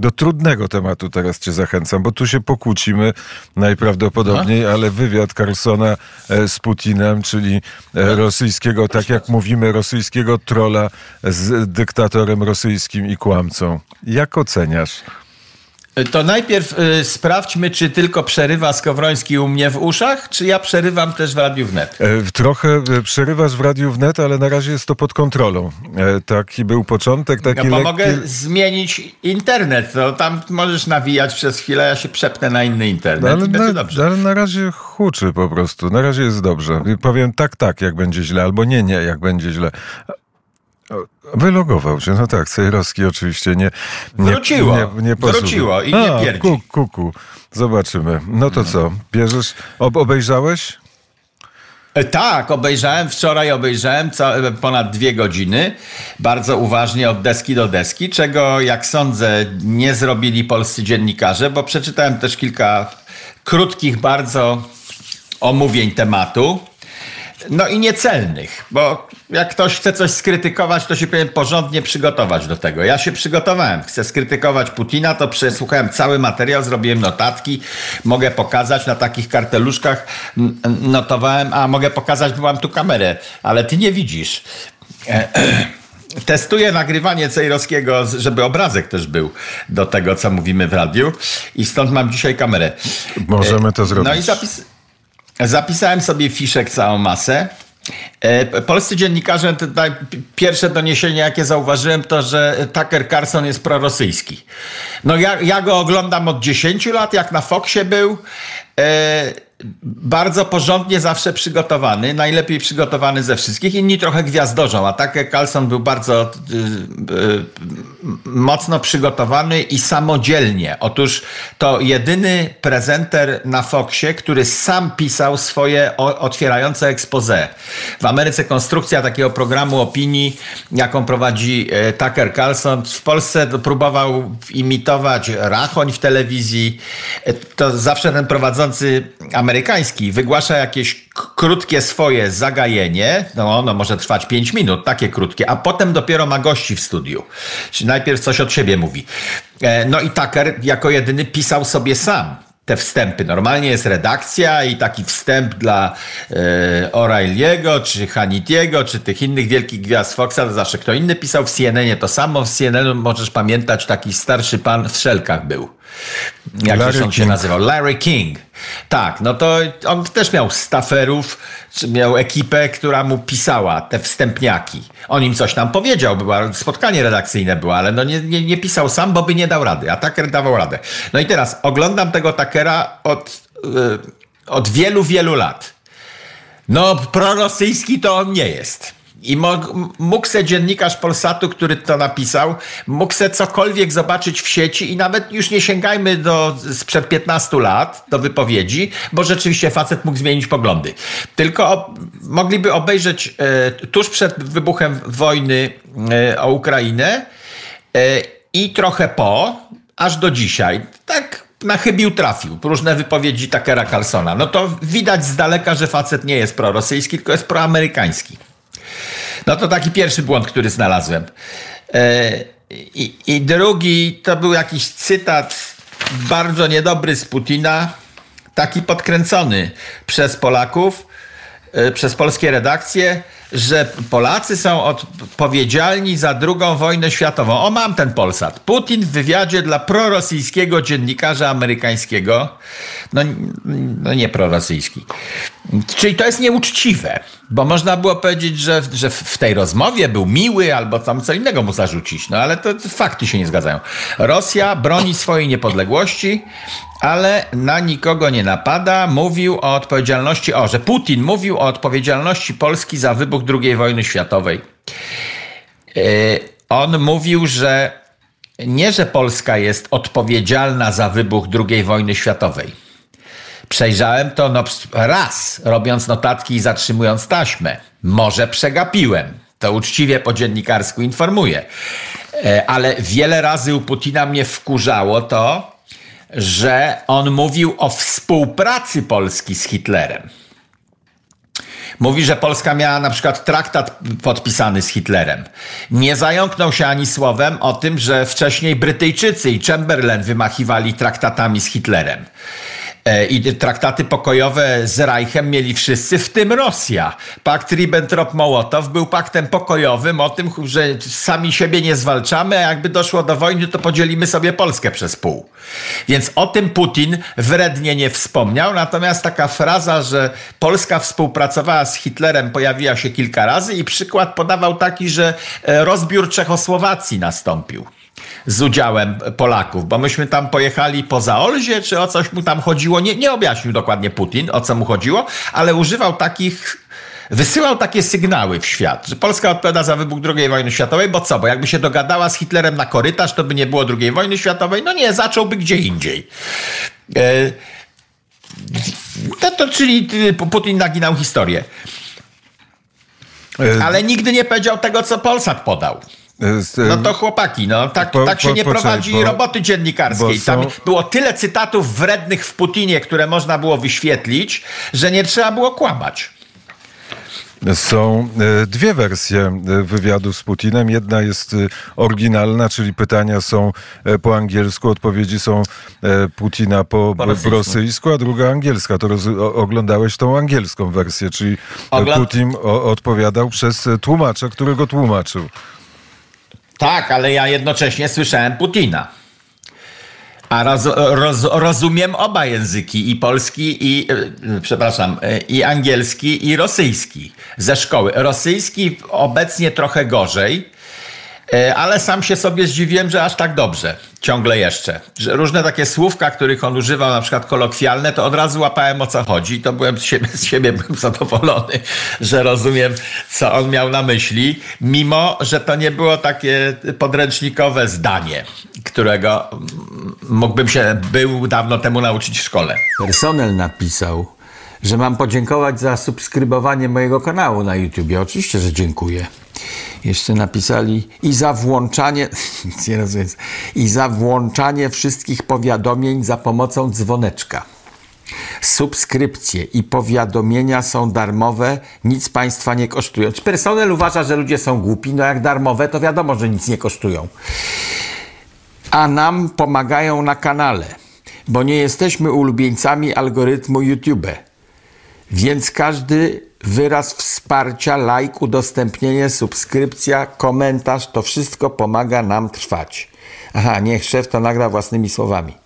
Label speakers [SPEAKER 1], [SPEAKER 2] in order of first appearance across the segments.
[SPEAKER 1] do trudnego tematu teraz cię zachęcam, bo tu się pokłócimy najprawdopodobniej, ale wywiad Carlsona e, z Putinem, czyli e, rosyjskiego, tak jak mówimy, rosyjskiego trola z dyktatorem rosyjskim i kłamcą. Jak oceniasz?
[SPEAKER 2] To najpierw y, sprawdźmy, czy tylko przerywa Skowroński u mnie w uszach, czy ja przerywam też w Radiu Wnet.
[SPEAKER 1] E, trochę e, przerywasz w Radiu Wnet, ale na razie jest to pod kontrolą. E, taki był początek, taki
[SPEAKER 2] ja
[SPEAKER 1] lekki...
[SPEAKER 2] mogę zmienić internet, to tam możesz nawijać przez chwilę, ja się przepnę na inny internet ale,
[SPEAKER 1] na,
[SPEAKER 2] dobrze.
[SPEAKER 1] ale na razie huczy po prostu, na razie jest dobrze. Powiem tak, tak, jak będzie źle, albo nie, nie, jak będzie źle. Wylogował się, no tak, Cejrowski oczywiście nie...
[SPEAKER 2] nie Wróciło, nie, nie wróciło i nie pierdzi.
[SPEAKER 1] Kuku, kuku, zobaczymy. No to co, bierzesz, ob obejrzałeś?
[SPEAKER 2] E, tak, obejrzałem, wczoraj obejrzałem ponad dwie godziny, bardzo uważnie od deski do deski, czego jak sądzę nie zrobili polscy dziennikarze, bo przeczytałem też kilka krótkich bardzo omówień tematu. No i niecelnych, bo jak ktoś chce coś skrytykować, to się powinien porządnie przygotować do tego. Ja się przygotowałem. Chcę skrytykować Putina, to przesłuchałem cały materiał, zrobiłem notatki, mogę pokazać na takich karteluszkach, notowałem, a mogę pokazać, bo mam tu kamerę, ale ty nie widzisz. E, testuję nagrywanie Cejrowskiego, żeby obrazek też był do tego, co mówimy w radiu i stąd mam dzisiaj kamerę.
[SPEAKER 1] Możemy to zrobić.
[SPEAKER 2] No i zapis Zapisałem sobie fiszek całą masę. E, polscy dziennikarze, pierwsze doniesienie, jakie zauważyłem, to że Tucker Carlson jest prorosyjski. No ja, ja go oglądam od 10 lat, jak na Foxie był. E, bardzo porządnie zawsze przygotowany, najlepiej przygotowany ze wszystkich. Inni trochę gwiazdorzą, a tak Carlson był bardzo y, y, mocno przygotowany i samodzielnie. Otóż to jedyny prezenter na Foxie, który sam pisał swoje otwierające expose. W Ameryce konstrukcja takiego programu opinii, jaką prowadzi e, Tucker Carlson, w Polsce próbował imitować Rachoń w telewizji. E, to zawsze ten prowadzący amerykański amerykański wygłasza jakieś krótkie swoje zagajenie, no ono może trwać 5 minut, takie krótkie, a potem dopiero ma gości w studiu. Czyli najpierw coś od siebie mówi. E, no i Tucker jako jedyny pisał sobie sam te wstępy. Normalnie jest redakcja i taki wstęp dla e, O'Reilly'ego, czy Hanitiego, czy tych innych wielkich gwiazd Foxa, to zawsze kto inny pisał w CNN to samo. W CNN możesz pamiętać, taki starszy pan w szelkach był. Jak on King. się nazywał? Larry King. Tak, no to on też miał staferów, miał ekipę, która mu pisała te wstępniaki. On im coś tam powiedział, było spotkanie redakcyjne było, ale no nie, nie, nie pisał sam, bo by nie dał rady, a Tucker dawał radę. No i teraz oglądam tego Tuckera od, yy, od wielu, wielu lat. No, prorosyjski to on nie jest. I mógł se dziennikarz Polsatu, który to napisał, mógł se cokolwiek zobaczyć w sieci i nawet już nie sięgajmy do sprzed 15 lat, do wypowiedzi, bo rzeczywiście facet mógł zmienić poglądy. Tylko mogliby obejrzeć e, tuż przed wybuchem wojny e, o Ukrainę e, i trochę po, aż do dzisiaj. Tak na chybił trafił. Różne wypowiedzi Takera Carlsona. No to widać z daleka, że facet nie jest prorosyjski, tylko jest proamerykański. No to taki pierwszy błąd, który znalazłem. E, I, I, drugi to był jakiś cytat bardzo niedobry z Putina, taki podkręcony przez Polaków, e, przez polskie redakcje, że Polacy są odpowiedzialni za drugą wojnę światową. O, mam ten Polsat. Putin w wywiadzie dla prorosyjskiego dziennikarza amerykańskiego, no, no nie prorosyjski. Czyli to jest nieuczciwe, bo można było powiedzieć, że, że w tej rozmowie był miły albo tam co innego mu zarzucić, no ale to fakty się nie zgadzają. Rosja broni swojej niepodległości, ale na nikogo nie napada. Mówił o odpowiedzialności, o, że Putin mówił o odpowiedzialności Polski za wybuch II wojny światowej. Yy, on mówił, że nie, że Polska jest odpowiedzialna za wybuch II wojny światowej. Przejrzałem to no, raz, robiąc notatki i zatrzymując taśmę. Może przegapiłem. To uczciwie po dziennikarsku informuję. E, ale wiele razy u Putina mnie wkurzało to, że on mówił o współpracy Polski z Hitlerem. Mówi, że Polska miała na przykład traktat podpisany z Hitlerem. Nie zająknął się ani słowem o tym, że wcześniej Brytyjczycy i Chamberlain wymachiwali traktatami z Hitlerem. E, I traktaty pokojowe z Reichem mieli wszyscy, w tym Rosja. Pakt Ribbentrop-Mołotow był paktem pokojowym o tym, że sami siebie nie zwalczamy, a jakby doszło do wojny, to podzielimy sobie Polskę przez pół. Więc o tym Putin wrednie nie wspomniał, natomiast taka fraza, że Polska współpracowała z Hitlerem pojawiła się kilka razy i przykład podawał taki, że e, rozbiór Czechosłowacji nastąpił z udziałem Polaków, bo myśmy tam pojechali poza Olzie, czy o coś mu tam chodziło. Nie, nie objaśnił dokładnie Putin, o co mu chodziło, ale używał takich wysyłał takie sygnały w świat, że Polska odpowiada za wybuch II wojny światowej, bo co? Bo jakby się dogadała z Hitlerem na korytarz, to by nie było II wojny światowej? No nie, zacząłby gdzie indziej. E, to, to, czyli Putin naginał historię. E, Ale nigdy nie powiedział tego, co Polsat podał. No to chłopaki, no tak, po, tak się po, nie prowadzi bo, roboty dziennikarskiej. Tam było tyle cytatów wrednych w Putinie, które można było wyświetlić, że nie trzeba było kłamać.
[SPEAKER 1] Są e, dwie wersje e, wywiadu z Putinem. Jedna jest e, oryginalna, czyli pytania są po angielsku, odpowiedzi są Putina po, po rosyjsku. rosyjsku. a druga angielska. To roz, oglądałeś tą angielską wersję, czyli Ogląd... Putin odpowiadał przez tłumacza, który go tłumaczył.
[SPEAKER 2] Tak, ale ja jednocześnie słyszałem Putina. A roz, roz, rozumiem oba języki, i polski, i, e, przepraszam, e, i angielski, i rosyjski ze szkoły. Rosyjski obecnie trochę gorzej, ale sam się sobie zdziwiłem, że aż tak dobrze, ciągle jeszcze. Że różne takie słówka, których on używał, na przykład kolokwialne, to od razu łapałem o co chodzi i to byłem z siebie, z siebie byłem zadowolony, że rozumiem, co on miał na myśli, mimo, że to nie było takie podręcznikowe zdanie, którego mógłbym się był dawno temu nauczyć w szkole.
[SPEAKER 3] Personel napisał, że mam podziękować za subskrybowanie mojego kanału na YouTube. Oczywiście, że dziękuję. Jeszcze napisali i za włączanie, i za włączanie wszystkich powiadomień za pomocą dzwoneczka. Subskrypcje i powiadomienia są darmowe, nic państwa nie kosztują. Czy personel uważa, że ludzie są głupi? No jak darmowe, to wiadomo, że nic nie kosztują. A nam pomagają na kanale, bo nie jesteśmy ulubieńcami algorytmu YouTube. Więc każdy wyraz wsparcia, like, udostępnienie, subskrypcja, komentarz, to wszystko pomaga nam trwać. Aha, niech szef to nagra własnymi słowami.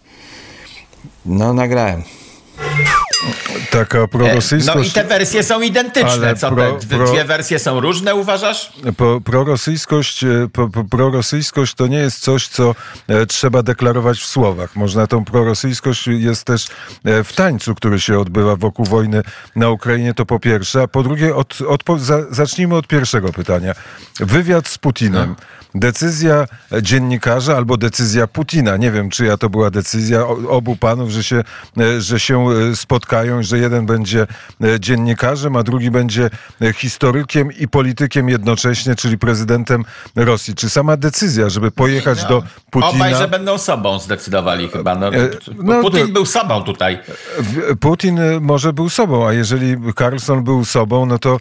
[SPEAKER 3] No, nagrałem.
[SPEAKER 1] Taka prorosyjskość...
[SPEAKER 2] No i te wersje są identyczne. Co pro, dwie wersje są różne, uważasz?
[SPEAKER 1] Pro, prorosyjskość, e, pro, prorosyjskość to nie jest coś, co e, trzeba deklarować w słowach. Można tą prorosyjskość jest też e, w tańcu, który się odbywa wokół wojny na Ukrainie, to po pierwsze. A po drugie, od, od, za, zacznijmy od pierwszego pytania. Wywiad z Putinem. No. Decyzja dziennikarza albo decyzja Putina. Nie wiem, czyja to była decyzja obu panów, że się, że się spotkają, że jeden będzie e, dziennikarzem, a drugi będzie e, historykiem i politykiem jednocześnie, czyli prezydentem Rosji. Czy sama decyzja, żeby pojechać no. do Putina...
[SPEAKER 2] Obaj, że będą sobą zdecydowali chyba. No, e, no, Putin był sobą tutaj.
[SPEAKER 1] Putin może był sobą, a jeżeli Carlson był sobą, no to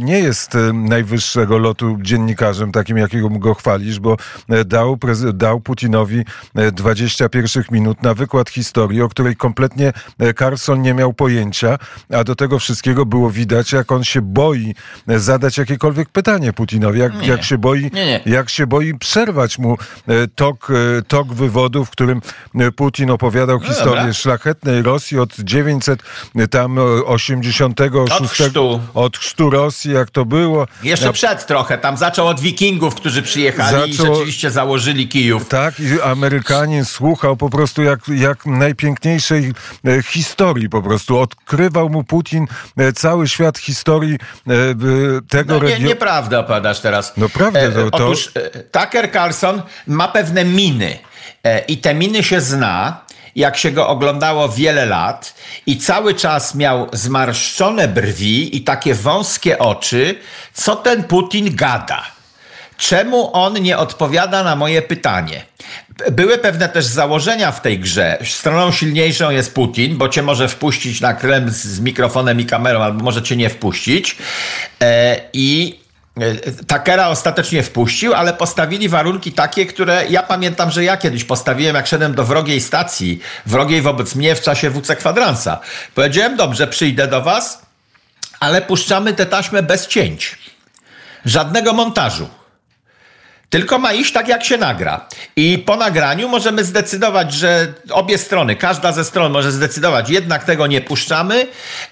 [SPEAKER 1] nie jest najwyższego lotu dziennikarzem, takim jakiego go chwalisz, bo dał, dał Putinowi 20 pierwszych minut na wykład historii, o której kompletnie Carlson nie miał pojęcia, a do tego wszystkiego było widać, jak on się boi zadać jakiekolwiek pytanie Putinowi, jak, jak się boi, nie, nie. jak się boi przerwać mu e, tok, e, tok wywodów, w którym e, Putin opowiadał no historię dobra. szlachetnej Rosji od 900 tam 86 od chrztu. od chrztu Rosji, jak to było.
[SPEAKER 2] Jeszcze przed trochę, tam zaczął od wikingów, którzy przyjechali zaczął... i rzeczywiście założyli Kijów.
[SPEAKER 1] Tak, i Amerykanin słuchał po prostu jak, jak najpiękniejszej historii po prostu. Odkrywał mu Putin e, cały świat historii e, tego
[SPEAKER 2] no, nie, regionu. Nieprawda opowiadasz teraz.
[SPEAKER 1] No prawda. E, to,
[SPEAKER 2] to... Otóż Tucker Carlson ma pewne miny i te miny się zna jak się go oglądało wiele lat i cały czas miał zmarszczone brwi i takie wąskie oczy, co ten Putin gada. Czemu on nie odpowiada na moje pytanie? były pewne też założenia w tej grze. Stroną silniejszą jest Putin, bo cię może wpuścić na Kreml z mikrofonem i kamerą, albo może cię nie wpuścić. E, I e, Takera ostatecznie wpuścił, ale postawili warunki takie, które ja pamiętam, że ja kiedyś postawiłem, jak szedłem do wrogiej stacji, wrogiej wobec mnie w czasie WC Kwadransa. Powiedziałem, dobrze, przyjdę do was, ale puszczamy tę taśmę bez cięć. Żadnego montażu. Tylko ma iść tak, jak się nagra. I po nagraniu możemy zdecydować, że obie strony, każda ze stron może zdecydować, jednak tego nie puszczamy,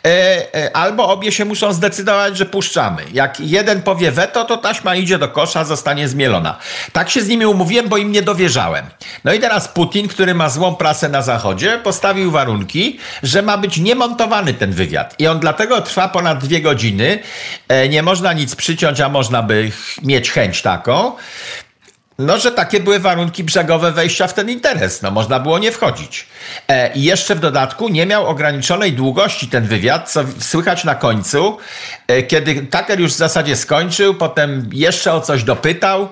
[SPEAKER 2] e, e, albo obie się muszą zdecydować, że puszczamy. Jak jeden powie weto, to taśma idzie do kosza, zostanie zmielona. Tak się z nimi umówiłem, bo im nie dowierzałem. No i teraz Putin, który ma złą prasę na Zachodzie, postawił warunki, że ma być niemontowany ten wywiad. I on dlatego trwa ponad dwie godziny. E, nie można nic przyciąć, a można by mieć chęć taką. No, że takie były warunki brzegowe wejścia w ten interes. No, można było nie wchodzić. E, I jeszcze w dodatku nie miał ograniczonej długości ten wywiad, co słychać na końcu, e, kiedy Tucker już w zasadzie skończył, potem jeszcze o coś dopytał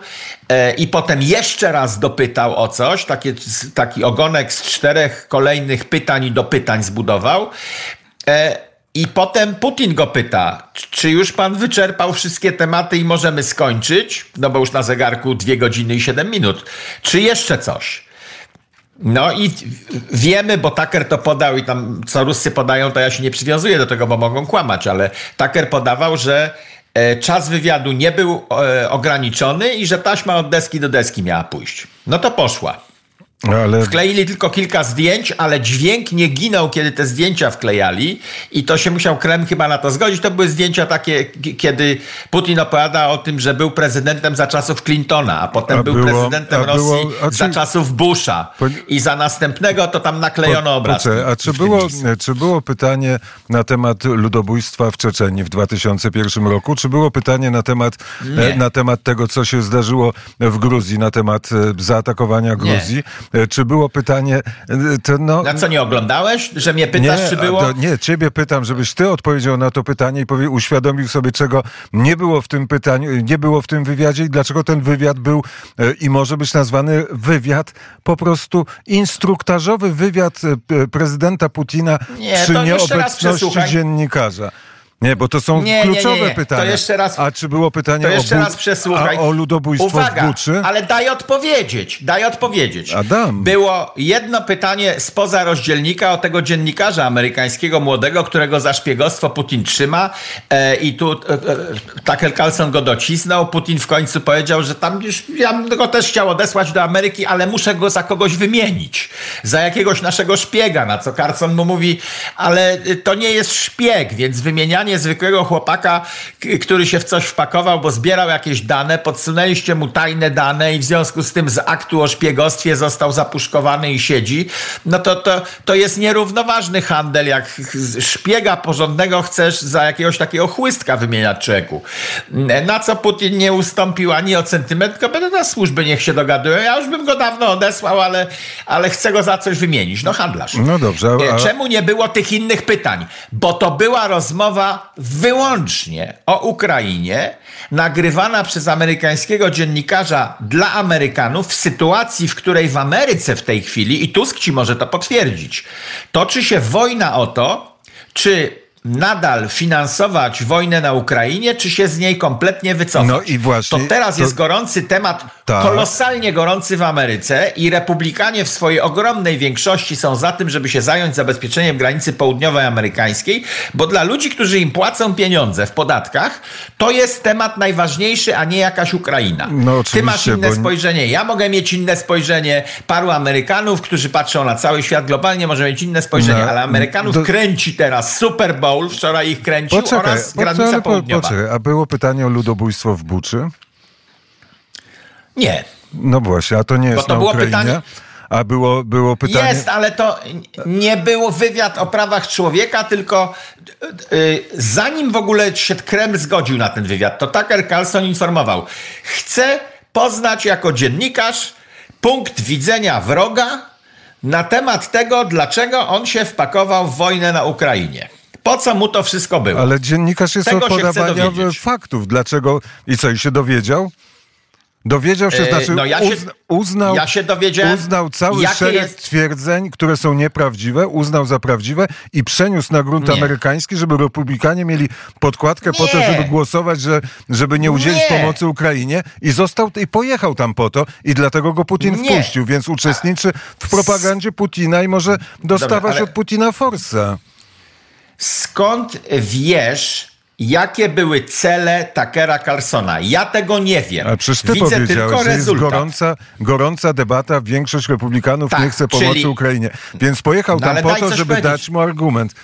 [SPEAKER 2] e, i potem jeszcze raz dopytał o coś. Taki, taki ogonek z czterech kolejnych pytań i dopytań zbudował. E, i potem Putin go pyta, czy już pan wyczerpał wszystkie tematy i możemy skończyć? No bo już na zegarku dwie godziny i siedem minut. Czy jeszcze coś? No i wiemy, bo Tucker to podał i tam co Ruscy podają, to ja się nie przywiązuję do tego, bo mogą kłamać, ale Tucker podawał, że e, czas wywiadu nie był e, ograniczony i że taśma od deski do deski miała pójść. No to poszła. Ale... Wkleili tylko kilka zdjęć, ale dźwięk nie ginął, kiedy te zdjęcia wklejali i to się musiał Kreml chyba na to zgodzić. To były zdjęcia takie, kiedy Putin opowiada o tym, że był prezydentem za czasów Clintona, a potem a był było, prezydentem Rosji było, za czasów Busha po... i za następnego to tam naklejono po, obraz.
[SPEAKER 1] A czy było, czy było pytanie na temat ludobójstwa w Czeczeniu w 2001 roku? Czy było pytanie na temat, e, na temat tego, co się zdarzyło w Gruzji, na temat e, zaatakowania Gruzji? Nie. E, czy było pytanie... E,
[SPEAKER 2] to no... Na co, nie oglądałeś? Że mnie pytasz,
[SPEAKER 1] nie,
[SPEAKER 2] czy było... To,
[SPEAKER 1] nie, ciebie pytam, żebyś ty odpowiedział na to pytanie i powie, uświadomił sobie, czego nie było w tym pytaniu, nie było w tym wywiadzie i dlaczego ten wywiad był e, i może być nazwany wywiad po prostu instruktażowy wywiad prezydenta Putina nie, przy nieobecności dziennikarza. Nie, bo to są nie, kluczowe nie, nie, pytania. To jeszcze raz, A czy było pytanie to jeszcze o, raz przesłuchaj. A o ludobójstwo Uwaga, w Buczy?
[SPEAKER 2] ale daj odpowiedzieć, daj odpowiedzieć. Adam. Było jedno pytanie spoza rozdzielnika o tego dziennikarza amerykańskiego młodego, którego za szpiegostwo Putin trzyma e, i tu e, e, Tucker Carlson go docisnął. Putin w końcu powiedział, że tam już ja bym go też chciał odesłać do Ameryki, ale muszę go za kogoś wymienić. Za jakiegoś naszego szpiega, na co Carlson mu mówi, ale to nie jest szpieg, więc wymienianie zwykłego chłopaka, który się w coś wpakował, bo zbierał jakieś dane, podsunęliście mu tajne dane i w związku z tym z aktu o szpiegostwie został zapuszkowany i siedzi, no to, to, to jest nierównoważny handel, jak szpiega porządnego chcesz za jakiegoś takiego chłystka wymieniać czeku. Na co Putin nie ustąpił ani o centymetr, tylko będę na służby niech się dogadują. Ja już bym go dawno odesłał, ale, ale chcę go za coś wymienić. No handlarz.
[SPEAKER 1] No dobrze.
[SPEAKER 2] A... Czemu nie było tych innych pytań? Bo to była rozmowa wyłącznie o Ukrainie, nagrywana przez amerykańskiego dziennikarza dla Amerykanów w sytuacji, w której w Ameryce w tej chwili, i Tusk ci może to potwierdzić, toczy się wojna o to, czy nadal finansować wojnę na Ukrainie, czy się z niej kompletnie wycofać. No i właśnie. To teraz to... jest gorący temat, tak. kolosalnie gorący w Ameryce i republikanie w swojej ogromnej większości są za tym, żeby się zająć zabezpieczeniem granicy południowej amerykańskiej, bo dla ludzi, którzy im płacą pieniądze w podatkach, to jest temat najważniejszy, a nie jakaś Ukraina. No, Ty masz inne bo... spojrzenie, ja mogę mieć inne spojrzenie, paru Amerykanów, którzy patrzą na cały świat globalnie, może mieć inne spojrzenie, no, ale Amerykanów do... kręci teraz Super Bowl Bowl wczoraj ich kręcił poczekaj, oraz granica poczekaj, południowa. Poczekaj,
[SPEAKER 1] a było pytanie o ludobójstwo w Buczy?
[SPEAKER 2] Nie.
[SPEAKER 1] No właśnie, a to nie jest Bo to na było Ukrainie? pytanie... A było, było pytanie.
[SPEAKER 2] Jest, ale to nie był wywiad o prawach człowieka, tylko yy, zanim w ogóle się Kreml zgodził na ten wywiad, to Tucker Carlson informował: Chcę poznać jako dziennikarz punkt widzenia wroga na temat tego, dlaczego on się wpakował w wojnę na Ukrainie. Po co mu to wszystko było?
[SPEAKER 1] Ale dziennikarz jest Tego od podawania faktów. Dlaczego? I co, i się dowiedział? Dowiedział się,
[SPEAKER 2] E,
[SPEAKER 1] znaczy
[SPEAKER 2] no ja się-
[SPEAKER 1] uzna, uznał,
[SPEAKER 2] ja się dowiedziałem,
[SPEAKER 1] uznał cały szereg
[SPEAKER 2] jest-
[SPEAKER 1] twierdzeń, które są nieprawdziwe, uznał za prawdziwe i przeniósł na grunt
[SPEAKER 2] Nie.
[SPEAKER 1] amerykański, żeby republikanie mieli podkładkę po to,
[SPEAKER 2] Nie.
[SPEAKER 1] żeby głosować, że, żeby nie udzielić
[SPEAKER 2] Nie.
[SPEAKER 1] pomocy Ukrainie i został i pojechał tam po to i dlatego go Putin
[SPEAKER 2] Nie.
[SPEAKER 1] wpuścił, więc uczestniczy w propagandzie Putina i może dostawać
[SPEAKER 2] ale-
[SPEAKER 1] od Putina forsa.
[SPEAKER 2] Skąd wiesz, jakie były cele Takera Carlsona? Ja tego nie wiem.
[SPEAKER 1] Ale przecież ty
[SPEAKER 2] Widzę
[SPEAKER 1] powiedziałeś,
[SPEAKER 2] tylko
[SPEAKER 1] że jest gorąca, gorąca debata, większość republikanów
[SPEAKER 2] Tak,
[SPEAKER 1] nie chce pomocy
[SPEAKER 2] czyli-
[SPEAKER 1] Ukrainie. Więc pojechał
[SPEAKER 2] No
[SPEAKER 1] tam po to, żeby
[SPEAKER 2] powiedzieć.
[SPEAKER 1] dać mu argument.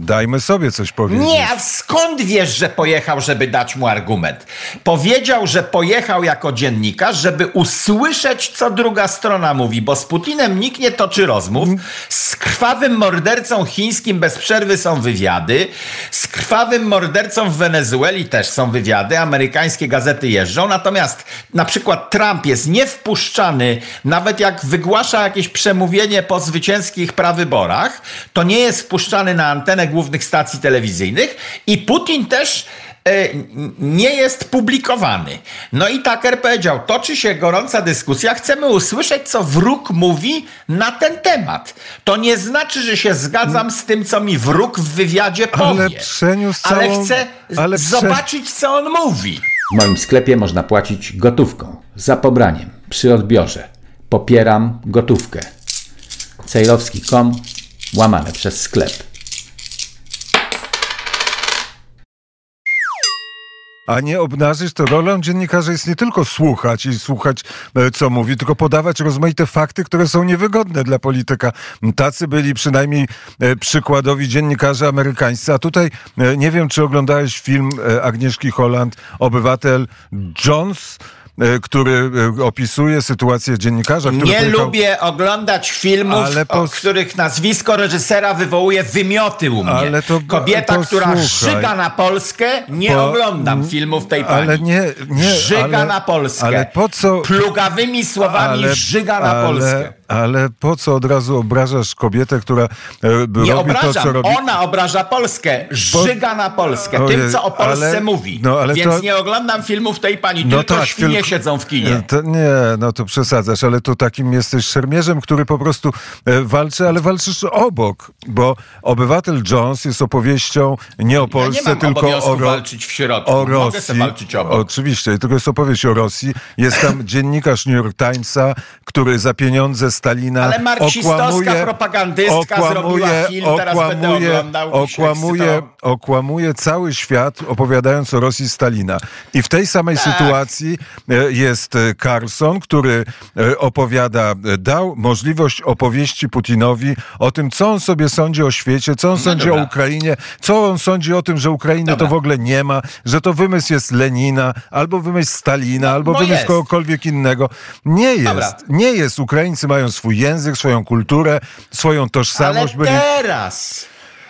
[SPEAKER 1] Dajmy sobie coś powiedzieć.
[SPEAKER 2] Nie, a skąd wiesz, że pojechał, żeby dać mu argument? Powiedział, że pojechał jako dziennikarz, żeby usłyszeć, co druga strona mówi, bo z Putinem nikt nie toczy rozmów. Z krwawym mordercą chińskim bez przerwy są wywiady. Z krwawym mordercą w Wenezueli też są wywiady. Amerykańskie gazety jeżdżą. Natomiast na przykład Trump jest niewpuszczany, nawet jak wygłasza jakieś przemówienie po zwycięskich prawyborach, to nie jest wpuszczany na antenę głównych stacji telewizyjnych i Putin też e, nie jest publikowany. No i Tucker powiedział, toczy się gorąca dyskusja, chcemy usłyszeć, co wróg mówi na ten temat. To nie znaczy, że się zgadzam z tym, co mi wróg w wywiadzie powie.
[SPEAKER 1] Ale przeniósł
[SPEAKER 2] Ale
[SPEAKER 1] całą-
[SPEAKER 2] chcę
[SPEAKER 1] ale prze-
[SPEAKER 2] zobaczyć, co on mówi.
[SPEAKER 4] W moim sklepie można płacić gotówką, za pobraniem, przy odbiorze. Popieram gotówkę. Cejrowski.com, łamane przez sklep.
[SPEAKER 1] A nie obnażyć, to rolą dziennikarza jest nie tylko słuchać i słuchać, e, co mówi, tylko podawać rozmaite fakty, które są niewygodne dla polityka. Tacy byli przynajmniej e, przykładowi dziennikarze amerykańscy. A tutaj e, nie wiem, czy oglądałeś film Agnieszki Holland, Obywatel Jones, który e, opisuje sytuację dziennikarza, który
[SPEAKER 2] Nie
[SPEAKER 1] pojechał-
[SPEAKER 2] lubię oglądać filmów,
[SPEAKER 1] Ale
[SPEAKER 2] o których nazwisko reżysera wywołuje wymioty u mnie.
[SPEAKER 1] Ale to-
[SPEAKER 2] Kobieta,
[SPEAKER 1] to
[SPEAKER 2] która
[SPEAKER 1] słuchaj.
[SPEAKER 2] żyga na Polskę, nie
[SPEAKER 1] Po-
[SPEAKER 2] oglądam filmów tej pani.
[SPEAKER 1] Ale nie, nie.
[SPEAKER 2] Żyga
[SPEAKER 1] ale,
[SPEAKER 2] na Polskę.
[SPEAKER 1] Ale po co...
[SPEAKER 2] Plugawymi słowami żyga na
[SPEAKER 1] ale,
[SPEAKER 2] Polskę.
[SPEAKER 1] Ale po co od razu obrażasz kobietę, która e,
[SPEAKER 2] Nie
[SPEAKER 1] robi
[SPEAKER 2] obrażam,
[SPEAKER 1] to, co robi?
[SPEAKER 2] ona obraża Polskę, żyga na Polskę,
[SPEAKER 1] Ojej,
[SPEAKER 2] tym co o Polsce
[SPEAKER 1] ale-
[SPEAKER 2] mówi.
[SPEAKER 1] no, ale
[SPEAKER 2] Więc
[SPEAKER 1] to-
[SPEAKER 2] nie oglądam filmów tej pani, tylko świnie
[SPEAKER 1] tylko-
[SPEAKER 2] siedzą w kinie.
[SPEAKER 1] To, nie, no to przesadzasz, ale to takim jesteś szermierzem, który po prostu e, walczy, ale walczysz obok, bo Obywatel Jones jest opowieścią nie o
[SPEAKER 2] Ja nie
[SPEAKER 1] Polsce, tylko o, Ro-
[SPEAKER 2] walczyć w środku.
[SPEAKER 1] o Rosji. Oczywiście, tylko jest opowieść o Rosji. Jest tam dziennikarz New York Timesa, który za pieniądze Stalina
[SPEAKER 2] Ale marksistowska
[SPEAKER 1] okłamuje,
[SPEAKER 2] propagandystka zrobiła film, teraz będę oglądał i się
[SPEAKER 1] okłamuje, okłamuje cały świat, opowiadając o Rosji Stalina. I w tej samej
[SPEAKER 2] Tak.
[SPEAKER 1] sytuacji e, jest e, Carlson, który e, opowiada, dał możliwość opowieści Putinowi o tym, co on sobie sądzi o świecie, co on sądzi
[SPEAKER 2] No dobra.
[SPEAKER 1] o Ukrainie, co on sądzi o tym, że Ukrainy
[SPEAKER 2] Dobra.
[SPEAKER 1] to w ogóle nie ma, że to wymysł jest Lenina, albo wymysł Stalina, albo
[SPEAKER 2] no
[SPEAKER 1] wymysł
[SPEAKER 2] jest.
[SPEAKER 1] kogokolwiek innego. Nie jest.
[SPEAKER 2] Dobra.
[SPEAKER 1] Nie jest. Ukraińcy mają swój język, swoją kulturę, swoją tożsamość.
[SPEAKER 2] Ale teraz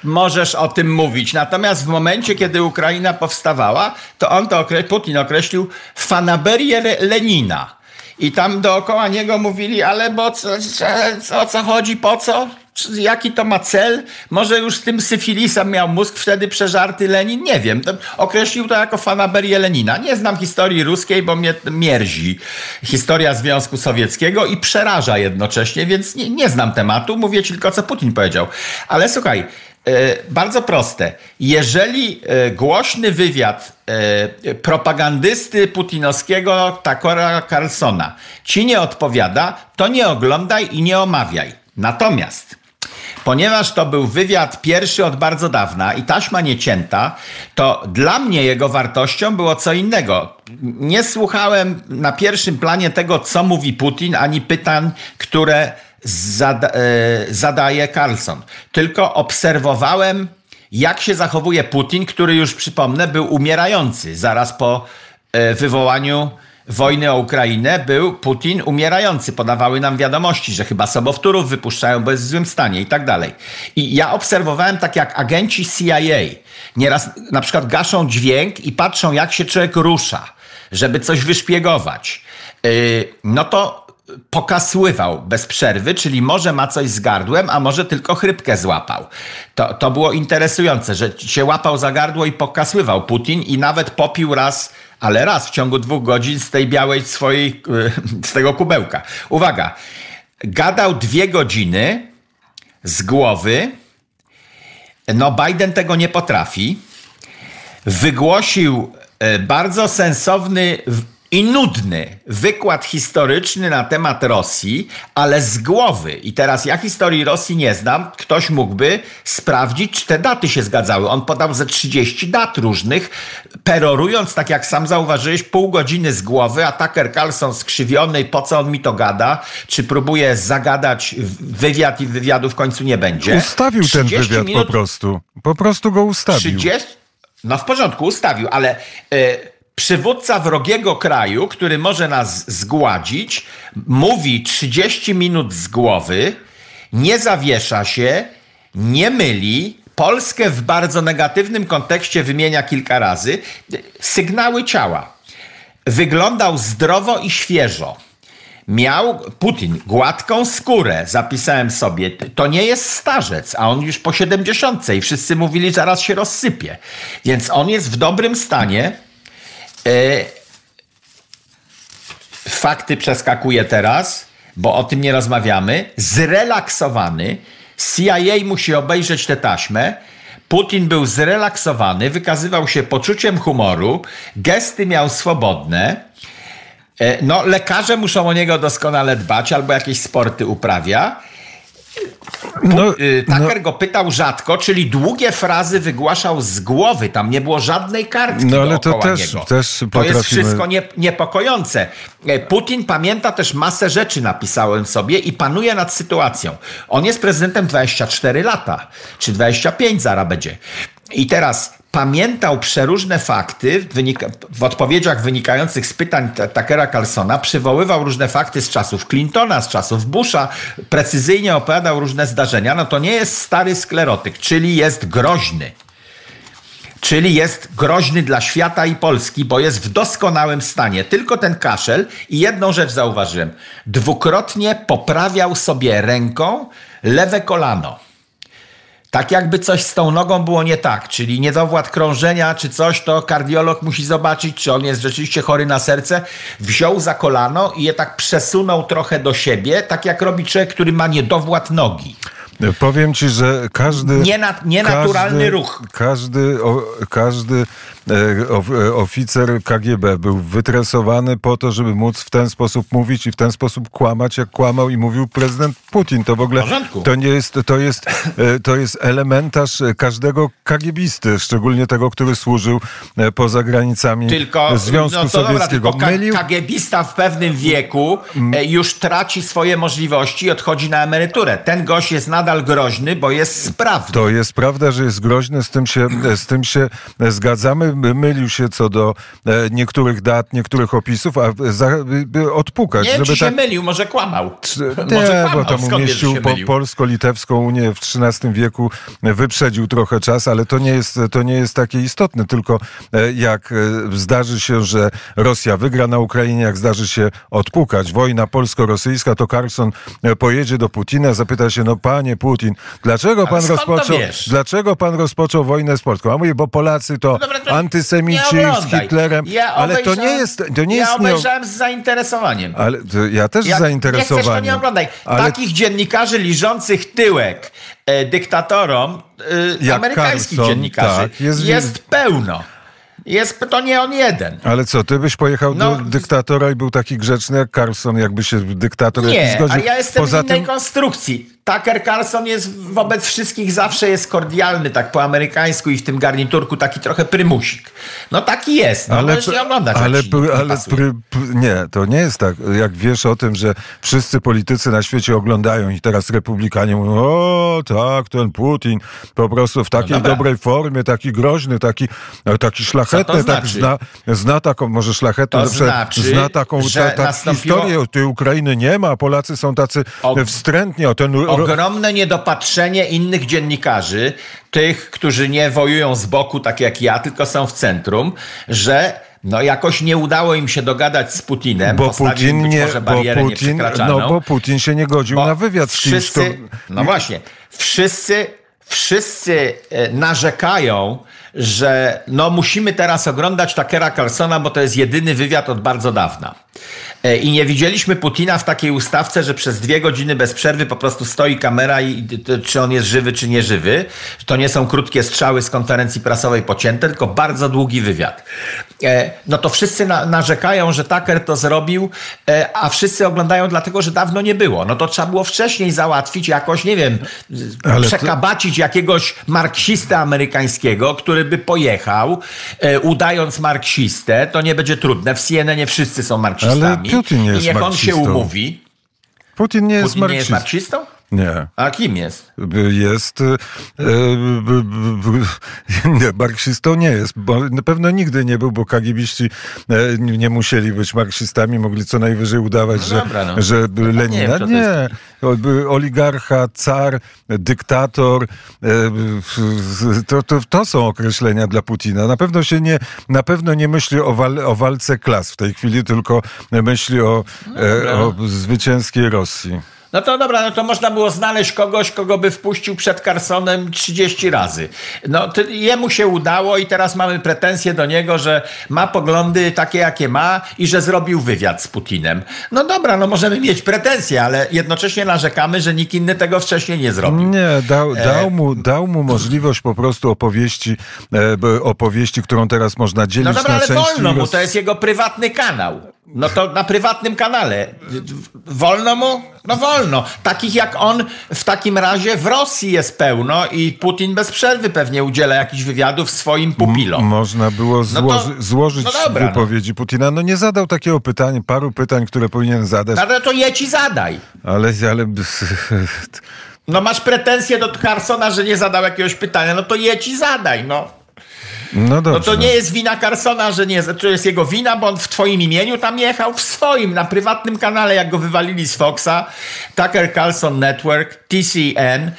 [SPEAKER 2] możesz o tym mówić. Natomiast w momencie, kiedy Ukraina powstawała, to on to okre- Putin określił fanaberię Lenina. I tam dookoła niego mówili, ale bo co, co, o co chodzi, po co? Jaki to ma cel? Może już z tym syfilisem miał mózg wtedy przeżarty Lenin? Nie wiem. Określił to jako fanaberię Lenina. Nie znam historii ruskiej, bo mnie mierzi historia Związku Sowieckiego i przeraża jednocześnie, więc nie, nie znam tematu. Mówię tylko, co Putin powiedział. Ale słuchaj, e, bardzo proste. Jeżeli e, głośny wywiad e, propagandysty putinowskiego Takora Carlsona ci nie odpowiada, to nie oglądaj i nie omawiaj. Natomiast Ponieważ to był wywiad pierwszy od bardzo dawna i taśma niecięta, to dla mnie jego wartością było co innego. Nie słuchałem na pierwszym planie tego, co mówi Putin, ani pytań, które zada, e, zadaje Carlson. Tylko obserwowałem, jak się zachowuje Putin, który już przypomnę, był umierający zaraz po e, wywołaniu wojny o Ukrainę był Putin umierający. Podawały nam wiadomości, że chyba sobowtórów wypuszczają, bo jest w złym stanie i tak dalej. I ja obserwowałem tak jak agenci CIA. Nieraz na przykład gaszą dźwięk i patrzą jak się człowiek rusza, żeby coś wyszpiegować. Yy, no to pokasływał bez przerwy, czyli może ma coś z gardłem, a może tylko chrypkę złapał. To, to było interesujące, że się łapał za gardło i pokasływał Putin i nawet popił raz ale raz w ciągu dwóch godzin z tej białej swojej, z tego kubełka. Uwaga, gadał dwie godziny z głowy. No, Biden tego nie potrafi. Wygłosił e, bardzo sensowny i nudny wykład historyczny na temat Rosji, ale z głowy. I teraz ja historii Rosji nie znam. Ktoś mógłby sprawdzić, czy te daty się zgadzały. On podał ze 30 dat różnych, perorując, tak jak sam zauważyłeś, pół godziny z głowy, a Tucker Carlson skrzywiony, po co on mi to gada? Czy próbuje zagadać wywiad i wywiadu w końcu nie będzie?
[SPEAKER 1] Ustawił ten wywiad minut, po prostu. Po prostu go ustawił.
[SPEAKER 2] 30? No w porządku, ustawił, ale... Yy, przywódca wrogiego kraju, który może nas zgładzić, mówi 30 minut z głowy, nie zawiesza się, nie myli, Polskę w bardzo negatywnym kontekście wymienia kilka razy, sygnały ciała. Wyglądał zdrowo i świeżo. Miał Putin gładką skórę, zapisałem sobie. To nie jest starzec, a on już po 70 i wszyscy mówili, zaraz się rozsypie. Więc on jest w dobrym stanie fakty przeskakuję teraz, bo o tym nie rozmawiamy. Zrelaksowany. CIA musi obejrzeć tę taśmę. Putin był zrelaksowany, wykazywał się poczuciem humoru, gesty miał swobodne. E, no, lekarze muszą o niego doskonale dbać albo jakieś sporty uprawia. No, y, Tucker no, go pytał rzadko, czyli długie frazy wygłaszał z głowy. Tam nie było żadnej kartki No ale to też, niego. też To jest wszystko nie, niepokojące. E, Putin pamięta też masę rzeczy, napisałem sobie, i panuje nad sytuacją. On jest prezydentem 24 lata, czy 25 zaraz będzie. I teraz pamiętał przeróżne fakty w odpowiedziach wynikających z pytań Takera Carlsona, przywoływał różne fakty z czasów Clintona, z czasów Busha, precyzyjnie opowiadał różne zdarzenia, no to nie jest stary sklerotyk, czyli jest groźny. Czyli jest groźny dla świata i Polski, bo jest w doskonałym stanie. Tylko ten kaszel i jedną rzecz zauważyłem. Dwukrotnie poprawiał sobie ręką lewe kolano. Tak jakby coś z tą nogą było nie tak, czyli niedowład krążenia czy coś, to kardiolog musi zobaczyć, czy on jest rzeczywiście chory na serce. Wziął za kolano i je tak przesunął trochę do siebie, tak jak robi człowiek, który ma niedowład nogi.
[SPEAKER 1] Powiem ci, że każdy.
[SPEAKER 2] Niena, nienaturalny
[SPEAKER 1] każdy,
[SPEAKER 2] ruch.
[SPEAKER 1] Każdy, o, każdy oficer KGB był wytresowany po to, żeby móc w ten sposób mówić i w ten sposób kłamać, jak kłamał i mówił prezydent Putin. To w ogóle to nie jest, to jest, e, to jest elementarz każdego KGBisty, szczególnie tego, który służył poza granicami tylko, Związku no Sowieckiego.
[SPEAKER 2] Dobra, Mylił... KGBista w pewnym wieku już traci swoje możliwości i odchodzi na emeryturę. Ten gość jest nadal nadal groźny, bo jest sprawny.
[SPEAKER 1] To jest prawda, że jest groźny, z tym się, z tym się zgadzamy. Mylił się co do e, niektórych dat, niektórych opisów, a za, odpukać.
[SPEAKER 2] Nie,
[SPEAKER 1] żeby
[SPEAKER 2] czy tak... się mylił, może kłamał.
[SPEAKER 1] Nie, może kłamał. bo tam umieścił po, polsko-litewską Unię w XIII wieku, wyprzedził trochę czas, ale to nie jest, to nie jest takie istotne, tylko e, jak e, zdarzy się, że Rosja wygra na Ukrainie, jak zdarzy się odpukać wojna polsko-rosyjska, to Carlson pojedzie do Putina, zapyta się, no panie Putin, dlaczego pan rozpoczął, dlaczego pan rozpoczął wojnę z Polską? A mówię, bo Polacy to, no dobra, to antysemici z Hitlerem, ja ale to nie jest, to nie
[SPEAKER 2] ja
[SPEAKER 1] jest...
[SPEAKER 2] obejrzałem z zainteresowaniem.
[SPEAKER 1] Ale ja też z zainteresowaniem. Nie chcesz, to
[SPEAKER 2] nie oglądaj. Ale... Takich dziennikarzy liżących tyłek e, dyktatorom, e, amerykańskich Carlson, dziennikarzy, tak, jest, jest pełno. Jest, to nie on jeden.
[SPEAKER 1] Ale co, ty byś pojechał no, do dyktatora i był taki grzeczny jak Carlson, jakby się dyktator
[SPEAKER 2] nie,
[SPEAKER 1] zgodził?
[SPEAKER 2] Nie, a ja jestem Poza innej tym... konstrukcji. Tucker Carlson jest wobec wszystkich zawsze jest kordialny, tak po amerykańsku i w tym garniturku taki trochę prymusik. No taki jest, no ale, możesz nie oglądać.
[SPEAKER 1] Ale, pr, ale pr, pr, nie, to nie jest tak. Jak wiesz o tym, że wszyscy politycy na świecie oglądają i teraz republikanie mówią, o tak, ten Putin po prostu w takiej no dobrej formie, taki groźny, taki, taki szlachetny, tak znaczy? zna, zna taką, może szlachetny,
[SPEAKER 2] to znaczy,
[SPEAKER 1] zna taką ta, ta historię, tej Ukrainy nie ma, Polacy są tacy o, wstrętni, o ten
[SPEAKER 2] ogromne niedopatrzenie innych dziennikarzy, tych, którzy nie wojują z boku, tak jak ja, tylko są w centrum, że no jakoś nie udało im się dogadać z Putinem.
[SPEAKER 1] Bo Putin nie, bo Putin, no bo Putin się nie godził na wywiad
[SPEAKER 2] z wszyscy, No właśnie, wszyscy wszyscy e, narzekają, że no musimy teraz oglądać Takera Carlsona, bo to jest jedyny wywiad od bardzo dawna. E, I nie widzieliśmy Putina w takiej ustawce, że przez dwie godziny bez przerwy po prostu stoi kamera i czy on jest żywy, czy nie żywy. To nie są krótkie strzały z konferencji prasowej pocięte, tylko bardzo długi wywiad. E, no to wszyscy na, narzekają, że Tucker to zrobił, e, a wszyscy oglądają dlatego, że dawno nie było. No to trzeba było wcześniej załatwić jakoś, nie wiem, Ale przekabacić to... jakiegoś marksistę amerykańskiego, który by pojechał, udając marksistę. To nie będzie trudne. W CNN nie wszyscy są marksistami. Ale
[SPEAKER 1] Putin nie jest
[SPEAKER 2] I niech
[SPEAKER 1] on
[SPEAKER 2] się umówi.
[SPEAKER 1] Putin nie jest
[SPEAKER 2] Putin nie jest marksistą?
[SPEAKER 1] Nie.
[SPEAKER 2] A kim jest?
[SPEAKER 1] Jest. E, nie, marksistą nie jest, bo na pewno nigdy nie był, bo kagibiści e, nie musieli być marksistami, mogli co najwyżej udawać, no że, dobra, no. że Lenina. Nie, nie. Oligarcha, car, dyktator. E, to, to, to są określenia dla Putina. Na pewno się nie, na pewno nie myśli o, wal, o walce klas w tej chwili, tylko myśli o, no e, o zwycięskiej Rosji.
[SPEAKER 2] No to dobra, no to można było znaleźć kogoś, kogo by wpuścił przed Carsonem 30 razy. No to jemu się udało i teraz mamy pretensje do niego, że ma poglądy takie, jakie ma i że zrobił wywiad z Putinem. No dobra, no możemy mieć pretensje, ale jednocześnie narzekamy, że nikt inny tego wcześniej nie zrobił.
[SPEAKER 1] Nie, dał, e, dał, mu, dał mu możliwość po prostu opowieści, e, opowieści, którą teraz można dzielić
[SPEAKER 2] no dobra,
[SPEAKER 1] na
[SPEAKER 2] ale wolno mu, to jest jego prywatny kanał. No to na prywatnym kanale. Wolno mu? No wolno. Takich jak on w takim razie w Rosji jest pełno i Putin bez przerwy pewnie udziela jakichś wywiadów swoim pupilom.
[SPEAKER 1] M można było złoży no to, złożyć no dobra, no. wypowiedzi no. Putina. No nie zadał takiego pytania, paru pytań, które powinien zadać.
[SPEAKER 2] No ale to je ci zadaj.
[SPEAKER 1] Ale, ale...
[SPEAKER 2] No masz pretensje do Carsona, że nie zadał jakiegoś pytania, no to je ci zadaj, no. No, dobrze, no to nie jest wina Carsona, że nie, to jest jego wina, bo on w twoim imieniu tam jechał, w swoim, na prywatnym kanale, jak go wywalili z Foxa, Tucker Carlson Network, TCN,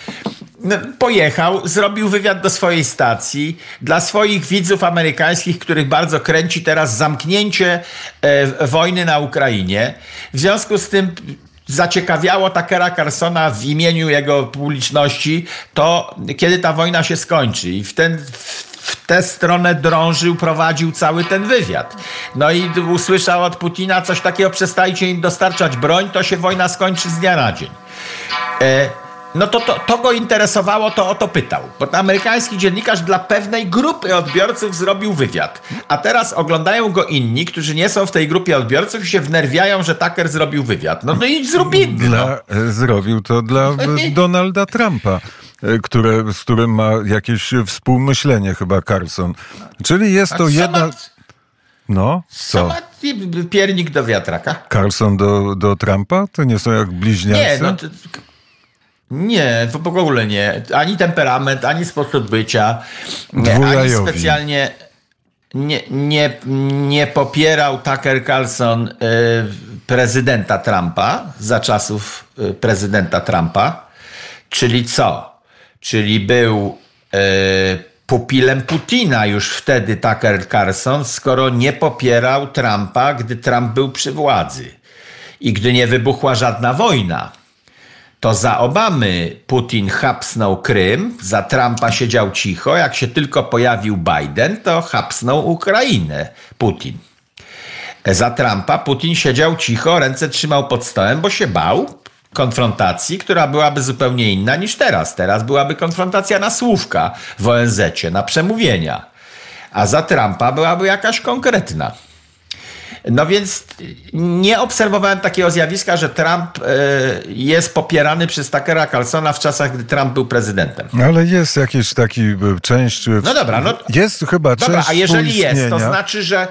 [SPEAKER 2] no, pojechał, zrobił wywiad do swojej stacji dla swoich widzów amerykańskich, których bardzo kręci teraz zamknięcie e, wojny na Ukrainie. W związku z tym zaciekawiało Takera Carsona w imieniu jego publiczności to, kiedy ta wojna się skończy. I w ten, w w tę stronę drążył, prowadził cały ten wywiad. No i usłyszał od Putina coś takiego, przestajcie im dostarczać broń, to się wojna skończy z dnia na dzień. E, no to, to, to go interesowało, to o to pytał. Bo amerykański dziennikarz dla pewnej grupy odbiorców zrobił wywiad. A teraz oglądają go inni, którzy nie są w tej grupie odbiorców i się wnerwiają, że Tucker zrobił wywiad. No, no i zrób inny.
[SPEAKER 1] Dla, no. Zrobił to dla Donalda Trumpa. E, które, z którym ma jakieś współmyślenie chyba Carlson. Czyli jest to jedna... No, co?
[SPEAKER 2] Piernik do wiatraka.
[SPEAKER 1] Carlson do, do Trumpa? To nie są jak bliźniacy?
[SPEAKER 2] Nie, no to, nie, w ogóle nie. Ani temperament, ani sposób bycia, nie, ani specjalnie nie, nie, nie popierał Tucker Carlson y, prezydenta Trumpa za czasów y, prezydenta Trumpa. Czyli co? Czyli był e, pupilem Putina już wtedy Tucker Carlson, skoro nie popierał Trumpa, gdy Trump był przy władzy i gdy nie wybuchła żadna wojna. To za Obamy Putin hapsnął Krym, za Trumpa siedział cicho. Jak się tylko pojawił Biden, to hapsnął Ukrainę Putin. Za Trumpa Putin siedział cicho, ręce trzymał pod stołem, bo się bał, konfrontacji, która byłaby zupełnie inna niż teraz. Teraz byłaby konfrontacja na słówka w ONZ, na przemówienia. A za Trumpa byłaby jakaś konkretna. No więc nie obserwowałem takiego zjawiska, że Trump e, jest popierany przez Tuckera Carlsona w czasach, gdy Trump był prezydentem.
[SPEAKER 1] Ale jest jakiś taki e, część...
[SPEAKER 2] No dobra, no...
[SPEAKER 1] Jest chyba
[SPEAKER 2] dobra,
[SPEAKER 1] część
[SPEAKER 2] a jeżeli jest, to znaczy, że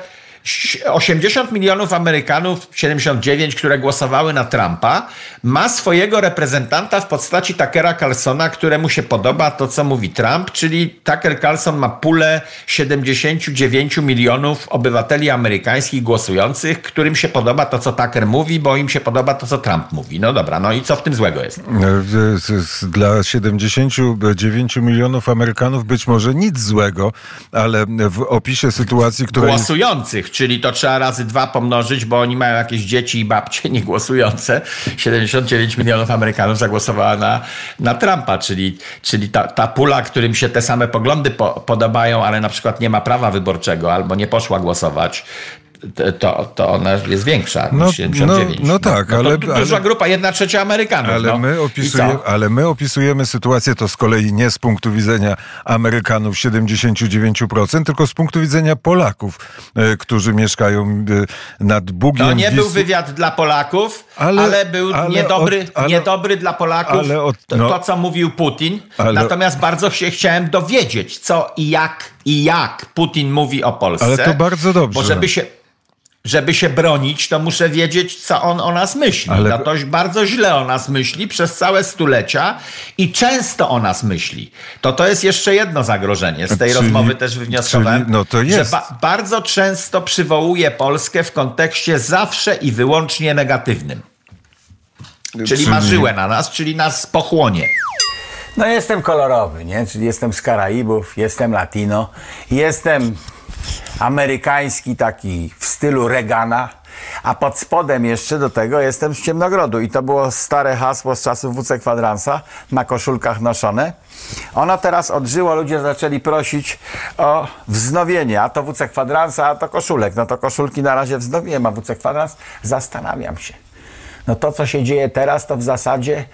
[SPEAKER 2] 80 milionów Amerykanów, 79, które głosowały na Trumpa, ma swojego reprezentanta w postaci Tuckera Carlsona, któremu się podoba to, co mówi Trump, czyli Tucker Carlson ma pulę 79 milionów obywateli amerykańskich głosujących, którym się podoba to, co Tucker mówi, bo im się podoba to, co Trump mówi. No dobra, no i co w tym złego jest?
[SPEAKER 1] Dla 79 milionów Amerykanów być może nic złego, ale w opisie sytuacji, która
[SPEAKER 2] Głosujących, czyli to trzeba razy dwa pomnożyć, bo oni mają jakieś dzieci i babcie niegłosujące. 79 milionów Amerykanów zagłosowała na, na Trumpa, czyli, czyli ta, ta pula, którym się te same poglądy po, podobają, ale na przykład nie ma prawa wyborczego albo nie poszła głosować, to, to ona jest większa
[SPEAKER 1] No,
[SPEAKER 2] niż 79.
[SPEAKER 1] no, no tak,
[SPEAKER 2] to
[SPEAKER 1] ale-
[SPEAKER 2] du- duża
[SPEAKER 1] ale-
[SPEAKER 2] grupa, jedna trzecia Amerykanów.
[SPEAKER 1] Ale,
[SPEAKER 2] no.
[SPEAKER 1] my ale my opisujemy sytuację to z kolei nie z punktu widzenia Amerykanów 79%, tylko z punktu widzenia Polaków, e, którzy mieszkają e, nad Bugiem.
[SPEAKER 2] To nie był
[SPEAKER 1] Wisły-
[SPEAKER 2] wywiad dla Polaków,
[SPEAKER 1] Ale-
[SPEAKER 2] ale, był
[SPEAKER 1] ale
[SPEAKER 2] niedobry,
[SPEAKER 1] od- ale-
[SPEAKER 2] niedobry dla Polaków,
[SPEAKER 1] od-
[SPEAKER 2] to,
[SPEAKER 1] no.
[SPEAKER 2] to, co mówił Putin. Natomiast bardzo się chciałem dowiedzieć, co i jak, i jak Putin mówi o Polsce.
[SPEAKER 1] Ale to bardzo dobrze.
[SPEAKER 2] Bo żeby się, żeby się bronić, to muszę wiedzieć, co on o nas myśli.
[SPEAKER 1] Ale-
[SPEAKER 2] No to bardzo źle o nas myśli przez całe stulecia i często o nas myśli. To to jest jeszcze jedno zagrożenie. Z tej
[SPEAKER 1] Czyli-
[SPEAKER 2] rozmowy też wywnioskowałem,
[SPEAKER 1] czyli- no to jest.
[SPEAKER 2] że ba- bardzo często przywołuje Polskę w kontekście zawsze i wyłącznie negatywnym. Czyli,
[SPEAKER 1] Czyli-
[SPEAKER 2] marzyłe na nas, czyli nas pochłonie.
[SPEAKER 3] No jestem kolorowy, nie? Czyli jestem z Karaibów, jestem latino, jestem amerykański taki w stylu Reagana, a pod spodem jeszcze do tego jestem z Ciemnogrodu i to było stare hasło z czasów WC Kwadransa, na koszulkach noszone. Ono teraz odżyło, ludzie zaczęli prosić o wznowienie, a to WC Kwadransa, a to koszulek. No to koszulki na razie wznowiłem, a WC Kwadrans zastanawiam się. No to, co się dzieje teraz, to w zasadzie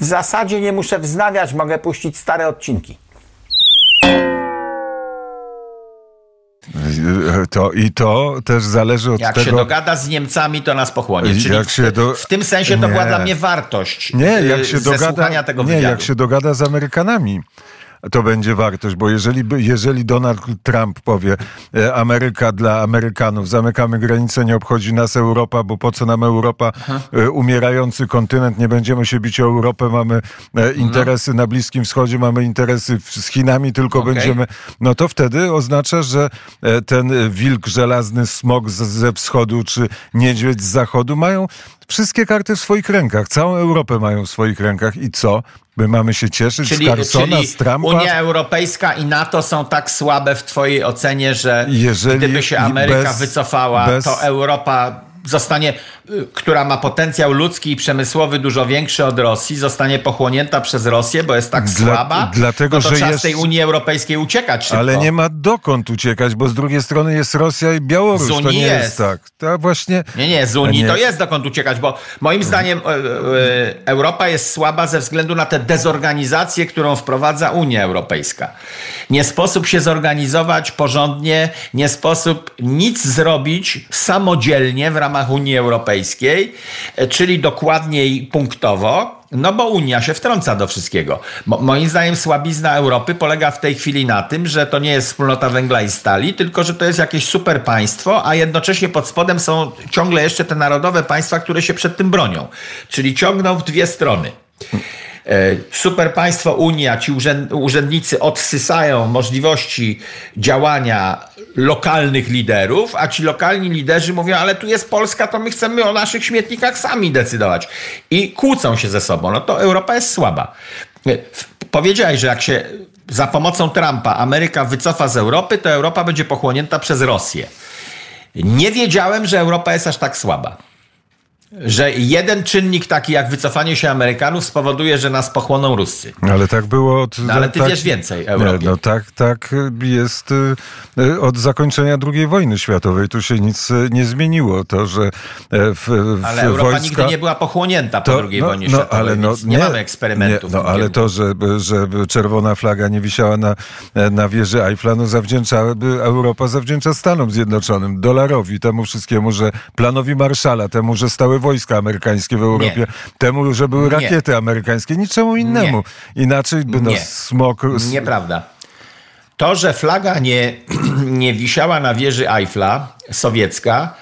[SPEAKER 3] w zasadzie nie muszę wznawiać, mogę puścić stare odcinki.
[SPEAKER 1] To, I to też zależy od
[SPEAKER 2] Jak
[SPEAKER 1] tego...
[SPEAKER 2] się dogada z Niemcami, to nas pochłonie. Czyli
[SPEAKER 1] Jak się do-
[SPEAKER 2] w tym sensie to
[SPEAKER 1] Nie.
[SPEAKER 2] była dla mnie wartość
[SPEAKER 1] Nie,
[SPEAKER 2] y,
[SPEAKER 1] jak się dogada,
[SPEAKER 2] tego
[SPEAKER 1] nie,
[SPEAKER 2] wywiadu.
[SPEAKER 1] jak się dogada z Amerykanami. To będzie wartość, bo jeżeli, by- jeżeli Donald Trump powie e, Ameryka dla Amerykanów, zamykamy granice, nie obchodzi nas Europa, bo po co nam Europa, e, umierający kontynent, nie będziemy się bić o Europę, mamy e, interesy na Bliskim Wschodzie, mamy interesy z Chinami, tylko
[SPEAKER 2] Okej.
[SPEAKER 1] będziemy, no to wtedy oznacza, że ten wilk żelazny, smog z, ze wschodu czy niedźwiedź z zachodu mają wszystkie karty w swoich rękach, całą Europę mają w swoich rękach i co? My mamy się cieszyć
[SPEAKER 2] Czyli,
[SPEAKER 1] z Carsona,
[SPEAKER 2] czyli
[SPEAKER 1] z Trumpa?
[SPEAKER 2] Unia Europejska i NATO są tak słabe w twojej ocenie, że
[SPEAKER 1] Jeżeli-
[SPEAKER 2] gdyby się Ameryka
[SPEAKER 1] bez-
[SPEAKER 2] wycofała,
[SPEAKER 1] bez-
[SPEAKER 2] to Europa zostanie, która ma potencjał ludzki i przemysłowy dużo większy od Rosji, zostanie pochłonięta przez Rosję, bo jest tak
[SPEAKER 1] Dla-
[SPEAKER 2] słaba,
[SPEAKER 1] dlatego,
[SPEAKER 2] no to
[SPEAKER 1] że
[SPEAKER 2] trzeba
[SPEAKER 1] jest-
[SPEAKER 2] z tej Unii Europejskiej uciekać szybko.
[SPEAKER 1] Ale nie ma dokąd uciekać, bo z drugiej strony jest Rosja i Białoruś.
[SPEAKER 2] Z
[SPEAKER 1] to
[SPEAKER 2] Unii
[SPEAKER 1] nie jest,
[SPEAKER 2] jest.
[SPEAKER 1] tak. To właśnie.
[SPEAKER 2] Nie, nie, z Unii
[SPEAKER 1] Nie.
[SPEAKER 2] to jest dokąd uciekać, bo moim zdaniem e, e, Europa jest słaba ze względu na tę dezorganizację, którą wprowadza Unia Europejska. Nie sposób się zorganizować porządnie, nie sposób nic zrobić samodzielnie w ramach Unii Europejskiej, e, czyli dokładniej punktowo. No bo Unia się wtrąca do wszystkiego. Mo, moim zdaniem słabizna Europy polega w tej chwili na tym, że to nie jest wspólnota węgla i stali, tylko że to jest jakieś super państwo, a jednocześnie pod spodem są ciągle jeszcze te narodowe państwa, które się przed tym bronią. Czyli ciągną w dwie strony. E, Super państwo Unia, ci urzęd, urzędnicy odsysają możliwości działania lokalnych liderów, a ci lokalni liderzy mówią, ale tu jest Polska, to my chcemy o naszych śmietnikach sami decydować. I kłócą się ze sobą. No to Europa jest słaba. E, Powiedziałeś, że jak się za pomocą Trumpa Ameryka wycofa z Europy, to Europa będzie pochłonięta przez Rosję. Nie wiedziałem, że Europa jest aż tak słaba. Że jeden czynnik taki jak wycofanie się Amerykanów spowoduje, że nas pochłoną Ruscy.
[SPEAKER 1] Ale tak było od.
[SPEAKER 2] No, ale ty
[SPEAKER 1] tak,
[SPEAKER 2] wiesz więcej Europie.
[SPEAKER 1] Nie, no tak, tak jest y, y, od zakończenia II wojny światowej. Tu się nic y, nie zmieniło. To, że e, w, w
[SPEAKER 2] Ale Europa
[SPEAKER 1] wojska...
[SPEAKER 2] nigdy nie była pochłonięta po II wojnie światowej,
[SPEAKER 1] ale no,
[SPEAKER 2] więc nie, mamy eksperymentów.
[SPEAKER 1] Nie, no, ale to, że, że czerwona flaga nie wisiała na, na wieży Eiffla, no zawdzięcza, Europa zawdzięcza Stanom Zjednoczonym, dolarowi, temu wszystkiemu, że planowi Marszala, temu, że stały wojska amerykańskie w Europie, temu, że były
[SPEAKER 2] Nie.
[SPEAKER 1] rakiety amerykańskie, niczemu innemu. Inaczej by no,
[SPEAKER 2] Nie.
[SPEAKER 1] smok...
[SPEAKER 2] Nieprawda. To, że flaga nie, nie wisiała na wieży Eiffla, sowiecka,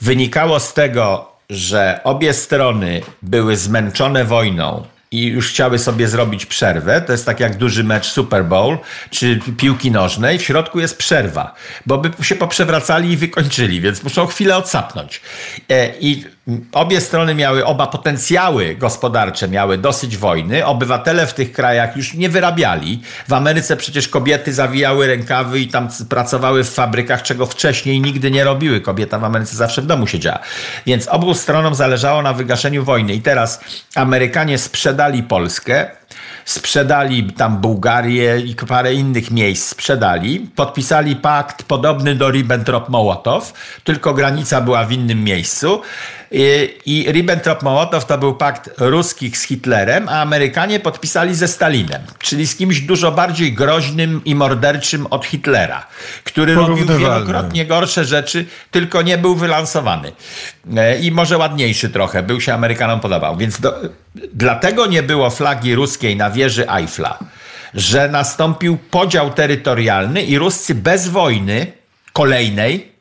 [SPEAKER 2] wynikało z tego, że obie strony były zmęczone wojną i już chciały sobie zrobić przerwę. To jest tak jak duży mecz Super Bowl czy piłki nożnej. W środku jest przerwa, bo by się poprzewracali i wykończyli, więc muszą chwilę odsapnąć. E, I obie strony miały, oba potencjały gospodarcze miały dosyć wojny. Obywatele w tych krajach już nie wyrabiali. W Ameryce przecież kobiety zawijały rękawy i tam pracowały w fabrykach, czego wcześniej nigdy nie robiły. Kobieta w Ameryce zawsze w domu siedziała. Więc obu stronom zależało na wygaszeniu wojny. I teraz Amerykanie sprzedali Polskę sprzedali tam Bułgarię i parę innych miejsc sprzedali, podpisali pakt podobny do Ribbentrop-Mołotow, tylko granica była w innym miejscu. I Ribbentrop-Mołotow to był pakt ruskich z Hitlerem, a Amerykanie podpisali ze Stalinem, czyli z kimś dużo bardziej groźnym i morderczym od Hitlera, który robił wielokrotnie gorsze rzeczy, tylko nie był wylansowany. E, I może ładniejszy trochę, był się Amerykanom podobał. Więc do, dlatego nie było flagi ruskiej na wieży Eiffla, że nastąpił podział terytorialny i Ruscy bez wojny kolejnej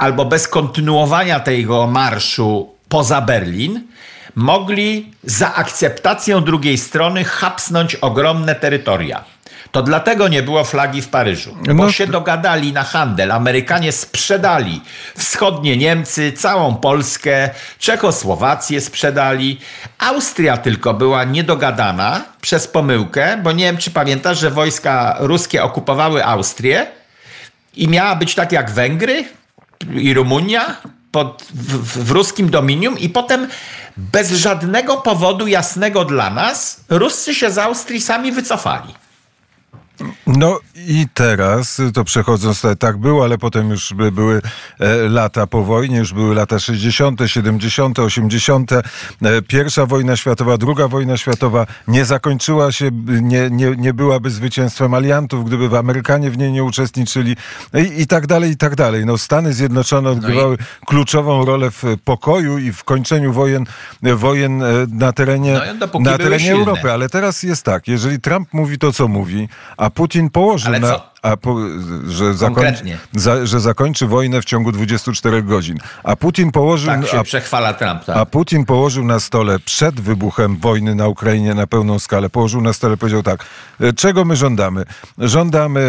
[SPEAKER 2] albo bez kontynuowania tego marszu poza Berlin, mogli za akceptacją drugiej strony hapsnąć ogromne terytoria. To dlatego nie było flagi w Paryżu, bo no, się dogadali na handel. Amerykanie sprzedali wschodnie Niemcy, całą Polskę, Czechosłowację sprzedali. Austria tylko była niedogadana przez pomyłkę, bo nie wiem, czy pamiętasz, że wojska ruskie okupowały Austrię i miała być tak jak Węgry, i Rumunia pod, w, w ruskim dominium i potem bez żadnego powodu jasnego dla nas Ruscy się z Austrii sami wycofali.
[SPEAKER 1] No i teraz, to przechodząc, tak było, ale potem już były e, lata po wojnie, już były lata 60., 70., 80. Pierwsza wojna światowa, druga wojna światowa nie zakończyła się, nie, nie, nie byłaby zwycięstwem aliantów, gdyby Amerykanie w niej nie uczestniczyli i, i tak dalej, i tak dalej. No, Stany Zjednoczone odgrywały no i... kluczową rolę w pokoju i w kończeniu wojen, wojen e, na terenie, no, na terenie Europy. Ale teraz jest tak, jeżeli Trump mówi to, co mówi, a Putin położył na, a po, że, zakończy, za, że zakończy wojnę w ciągu 24 godzin. A Putin położył.
[SPEAKER 2] Tak się a, przechwala Trump. Tak.
[SPEAKER 1] A Putin położył na stole przed wybuchem wojny na Ukrainie na pełną skalę. Położył na stole, powiedział tak: e, czego my żądamy? Żądamy,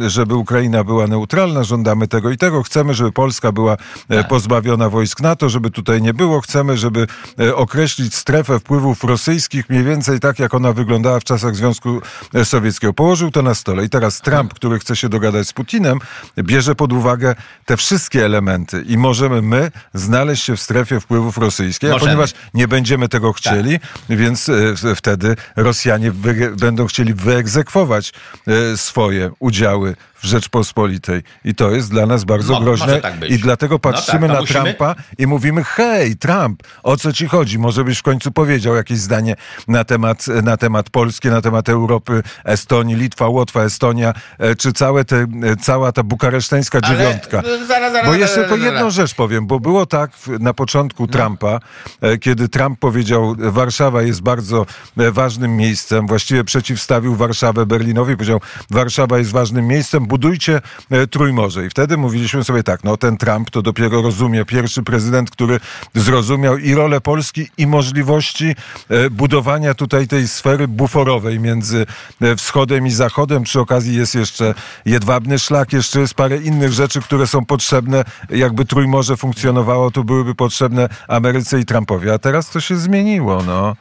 [SPEAKER 1] e, żeby Ukraina była neutralna, żądamy tego i tego. Chcemy, żeby Polska była e, tak. pozbawiona wojsk NATO, żeby tutaj nie było. Chcemy, żeby określić strefę wpływów rosyjskich mniej więcej tak, jak ona wyglądała w czasach Związku Sowieckiego. Położył to na stole. I teraz Trump, który który chce się dogadać z Putinem, bierze pod uwagę te wszystkie elementy i możemy my znaleźć się w strefie wpływów rosyjskich, a ponieważ nie będziemy tego chcieli, tak. więc e, wtedy Rosjanie będą chcieli wyegzekwować e, swoje udziały w Rzeczpospolitej. I to jest dla nas bardzo Mo, groźne. Tak I dlatego patrzymy no tak, na musimy... Trumpa i mówimy, hej, Trump, o co ci chodzi? Może byś w końcu powiedział jakieś zdanie na temat, na temat Polski, na temat Europy, Estonii, Litwa, Łotwa, Estonia, e, czy całe te, e, cała ta bukareszteńska dziewiątka. Ale, zaraz, zaraz, bo jeszcze tylko jedną rzecz powiem, bo było tak na początku no. Trumpa, e, kiedy Trump powiedział, Warszawa jest bardzo ważnym miejscem, właściwie przeciwstawił Warszawę Berlinowi, powiedział, Warszawa jest ważnym miejscem, budujcie e, Trójmorze. I wtedy mówiliśmy sobie tak, no ten Trump to dopiero rozumie, pierwszy prezydent, który zrozumiał i rolę Polski, i możliwości e, budowania tutaj tej sfery buforowej między e, wschodem i zachodem. Przy okazji jest jeszcze jedwabny szlak, jeszcze jest parę innych rzeczy, które są potrzebne. Jakby Trójmorze funkcjonowało, to byłyby potrzebne Ameryce i Trumpowi. A teraz to się zmieniło, no.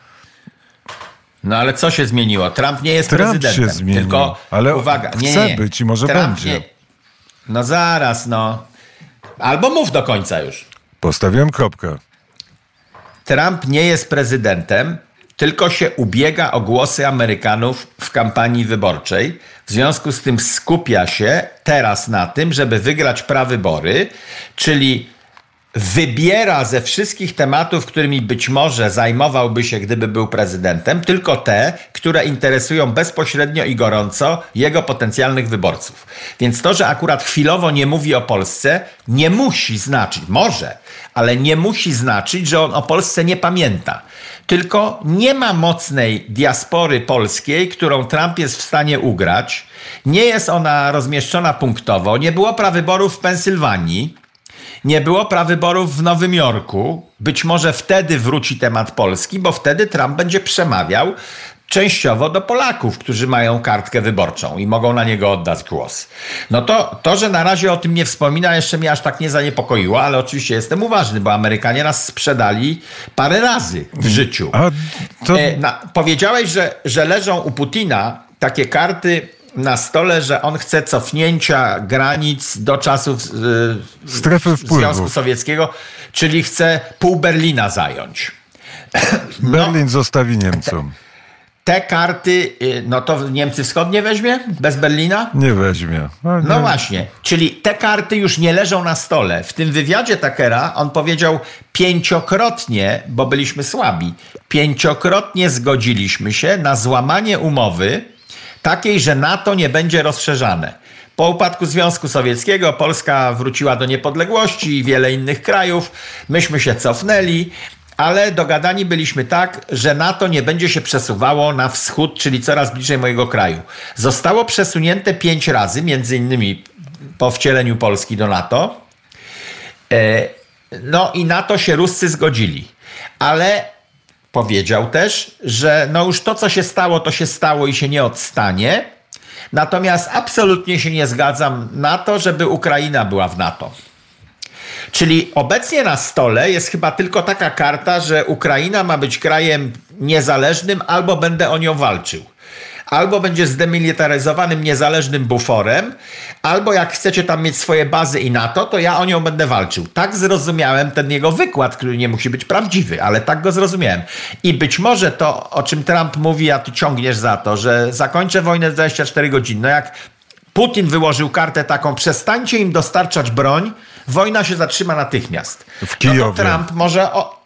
[SPEAKER 2] No ale co się zmieniło? Trump nie jest Trump prezydentem. Się zmienił, tylko
[SPEAKER 1] ale uwaga, nie, chce nie, nie. być i może Trump będzie. Nie.
[SPEAKER 2] No zaraz, no. Albo mów do końca już.
[SPEAKER 1] Postawiłem kropkę.
[SPEAKER 2] Trump nie jest prezydentem, tylko się ubiega o głosy Amerykanów w kampanii wyborczej. W związku z tym skupia się teraz na tym, żeby wygrać prawybory, czyli wybiera ze wszystkich tematów, którymi być może zajmowałby się, gdyby był prezydentem, tylko te, które interesują bezpośrednio i gorąco jego potencjalnych wyborców. Więc to, że akurat chwilowo nie mówi o Polsce, nie musi znaczyć, może, ale nie musi znaczyć, że on o Polsce nie pamięta. Tylko nie ma mocnej diaspory polskiej, którą Trump jest w stanie ugrać. Nie jest ona rozmieszczona punktowo. Nie było prawyborów w Pensylwanii nie było prawyborów w Nowym Jorku. Być może wtedy wróci temat Polski, bo wtedy Trump będzie przemawiał częściowo do Polaków, którzy mają kartkę wyborczą i mogą na niego oddać głos. No to, to, że na razie o tym nie wspomina, jeszcze mnie aż tak nie zaniepokoiło, ale oczywiście jestem uważny, bo Amerykanie nas sprzedali parę razy w życiu.
[SPEAKER 1] To...
[SPEAKER 2] E, na, powiedziałeś, że, że leżą u Putina takie karty na stole, że on chce cofnięcia granic do czasów e,
[SPEAKER 1] Strefy wpływu.
[SPEAKER 2] Związku Sowieckiego, czyli chce pół Berlina zająć.
[SPEAKER 1] Berlin zostawi Niemcom.
[SPEAKER 2] Te karty, y, no to Niemcy Wschodnie weźmie? Bez Berlina?
[SPEAKER 1] Nie weźmie. A
[SPEAKER 2] No
[SPEAKER 1] nie.
[SPEAKER 2] właśnie, czyli te karty już nie leżą na stole. W tym wywiadzie Takera on powiedział pięciokrotnie, bo byliśmy słabi, pięciokrotnie zgodziliśmy się na złamanie umowy takiej, że NATO nie będzie rozszerzane. Po upadku Związku Sowieckiego Polska wróciła do niepodległości i wiele innych krajów. Myśmy się cofnęli, ale dogadani byliśmy tak, że NATO nie będzie się przesuwało na wschód, czyli coraz bliżej mojego kraju. Zostało przesunięte pięć razy, między innymi po wcieleniu Polski do NATO. E, No i na to się Ruscy zgodzili. Ale powiedział też, że no już to, co się stało, to się stało i się nie odstanie. Natomiast absolutnie się nie zgadzam na to, żeby Ukraina była w NATO. Czyli obecnie na stole jest chyba tylko taka karta, że Ukraina ma być krajem niezależnym, albo będę o nią walczył. Albo będzie zdemilitaryzowanym, niezależnym buforem, albo jak chcecie tam mieć swoje bazy i NATO, to ja o nią będę walczył. Tak zrozumiałem ten jego wykład, który nie musi być prawdziwy, ale tak go zrozumiałem. I być może to, o czym Trump mówi, a ty ciągniesz za to, że zakończę wojnę w 24 godziny. No jak Putin wyłożył kartę taką, przestańcie im dostarczać broń, wojna się zatrzyma natychmiast.
[SPEAKER 1] W Kijowie.
[SPEAKER 2] No to Trump może, o,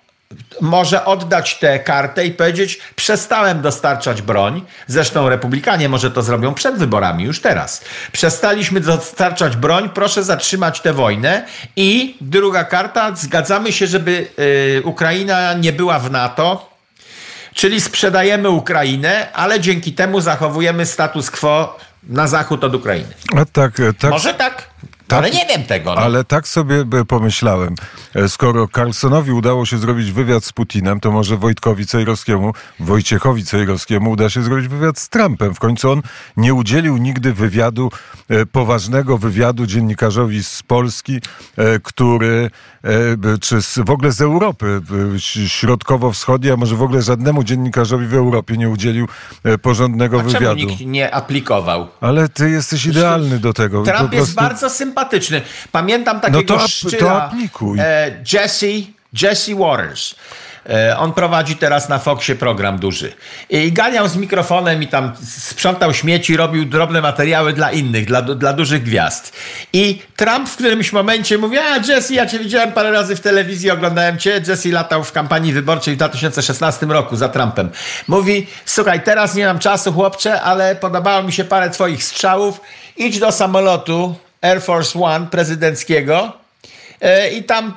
[SPEAKER 2] może oddać tę kartę i powiedzieć, przestałem dostarczać broń. Zresztą republikanie może to zrobią przed wyborami, już teraz. Przestaliśmy dostarczać broń, proszę zatrzymać tę wojnę. I druga karta, zgadzamy się, żeby y, Ukraina nie była w NATO, Czyli sprzedajemy Ukrainę, ale dzięki temu zachowujemy status quo na zachód od Ukrainy.
[SPEAKER 1] A tak, e, tak,
[SPEAKER 2] Może tak, ale nie wiem tego. No.
[SPEAKER 1] ale tak sobie pomyślałem. E, Skoro Carlsonowi udało się zrobić wywiad z Putinem, to może Wojtkowi Cejrowskiemu, Wojciechowi Cejrowskiemu uda się zrobić wywiad z Trumpem. W końcu on nie udzielił nigdy wywiadu, e, poważnego wywiadu dziennikarzowi z Polski, e, który, czy z, w ogóle z Europy środkowo-wschodniej, a może w ogóle żadnemu dziennikarzowi w Europie nie udzielił porządnego
[SPEAKER 2] A
[SPEAKER 1] wywiadu.
[SPEAKER 2] nikt nie aplikował?
[SPEAKER 1] Ale ty jesteś idealny do tego.
[SPEAKER 2] Trump jest bardzo sympatyczny. Pamiętam takiego
[SPEAKER 1] to ap- to
[SPEAKER 2] szczyla,
[SPEAKER 1] aplikuj.
[SPEAKER 2] e, Jesse, Jesse Waters. E, On prowadzi teraz na Foxie program duży. I ganiał z mikrofonem i tam sprzątał śmieci, robił drobne materiały dla innych, dla, dla dużych gwiazd. I Trump w którymś momencie mówi, a Jesse, ja cię widziałem parę razy w telewizji, oglądałem cię. Jesse latał w kampanii wyborczej w 2016 roku za Trumpem. Mówi, słuchaj, teraz nie mam czasu, chłopcze, ale podobało mi się parę twoich strzałów. Idź do samolotu Air Force One prezydenckiego e, i tam,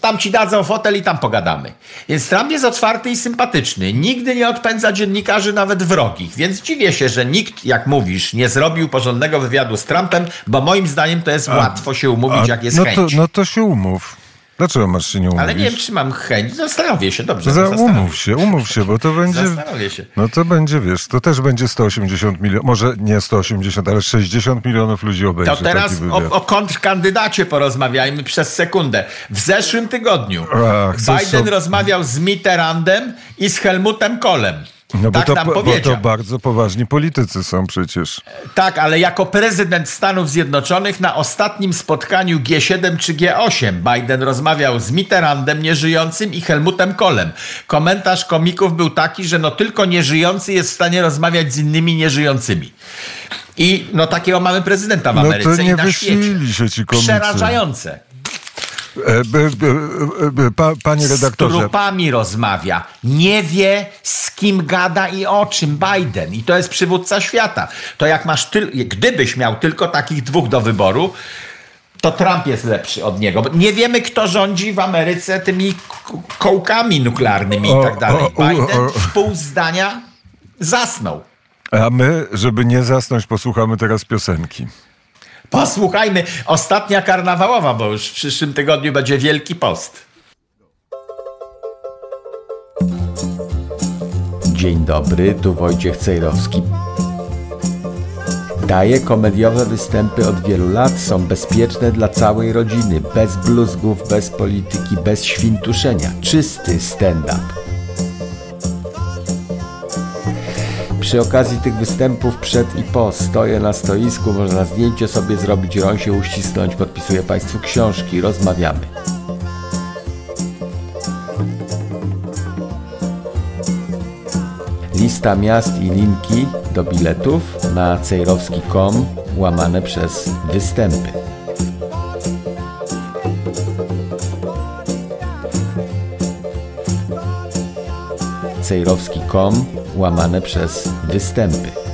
[SPEAKER 2] tam ci dadzą fotel i tam pogadamy. Więc Trump jest otwarty i sympatyczny. Nigdy nie odpędza dziennikarzy, nawet wrogich. Więc dziwię się, że nikt, jak mówisz, nie zrobił porządnego wywiadu z Trumpem, bo moim zdaniem to jest łatwo się umówić,
[SPEAKER 1] A,
[SPEAKER 2] jak jest
[SPEAKER 1] no
[SPEAKER 2] chęć.
[SPEAKER 1] to, no to się umów. Dlaczego masz się nie umówić?
[SPEAKER 2] Ale nie wiem, czy mam chęć. Zastanowię się, dobrze.
[SPEAKER 1] Za, umów się, umów się, bo to będzie...
[SPEAKER 2] Zastanowię się.
[SPEAKER 1] No to będzie, wiesz, to też będzie 180 milionów, może nie 180, ale 60 milionów ludzi obejrzy
[SPEAKER 2] To teraz o, o kontrkandydacie porozmawiajmy przez sekundę. W zeszłym tygodniu
[SPEAKER 1] A, chcesz
[SPEAKER 2] Biden
[SPEAKER 1] so-
[SPEAKER 2] rozmawiał z Mitterrandem i z Helmutem Kohlem.
[SPEAKER 1] No bo
[SPEAKER 2] tak
[SPEAKER 1] to,
[SPEAKER 2] nam
[SPEAKER 1] bo to bardzo poważni politycy są przecież.
[SPEAKER 2] Tak, ale jako prezydent Stanów Zjednoczonych na ostatnim spotkaniu G7 czy G8 Biden rozmawiał z Mitterrandem nieżyjącym i Helmutem Kohlem. Komentarz komików był taki, że no tylko nieżyjący jest w stanie rozmawiać z innymi nieżyjącymi. I no takiego mamy prezydenta w
[SPEAKER 1] No to
[SPEAKER 2] Ameryce
[SPEAKER 1] nie
[SPEAKER 2] i na świecie.
[SPEAKER 1] się ci komicy.
[SPEAKER 2] Przerażające.
[SPEAKER 1] E, panie
[SPEAKER 2] Z
[SPEAKER 1] redaktorze,
[SPEAKER 2] trupami rozmawia. Nie wie, z kim gada i o czym Biden. I to jest przywódca świata. To jak masz tyl- gdybyś miał tylko takich dwóch do wyboru, to Trump jest lepszy od niego. Nie wiemy, kto rządzi w Ameryce tymi kołkami nuklearnymi i tak dalej. Biden w pół zdania zasnął.
[SPEAKER 1] a my, żeby nie zasnąć, posłuchamy teraz piosenki.
[SPEAKER 2] Posłuchajmy, ostatnia karnawałowa, bo już w przyszłym tygodniu będzie Wielki Post. Dzień dobry, tu Wojciech Cejrowski. Daję komediowe występy od wielu lat, są bezpieczne dla całej rodziny, bez bluzgów, bez polityki, bez świntuszenia. Czysty stand-up. Przy okazji tych występów przed i po stoję na stoisku, można zdjęcie sobie zrobić, rąk się uścisnąć, podpisuję Państwu książki, rozmawiamy. Lista miast i linki do biletów na cejrowski.com łamane przez występy. cejrowski.com łamane przez występy.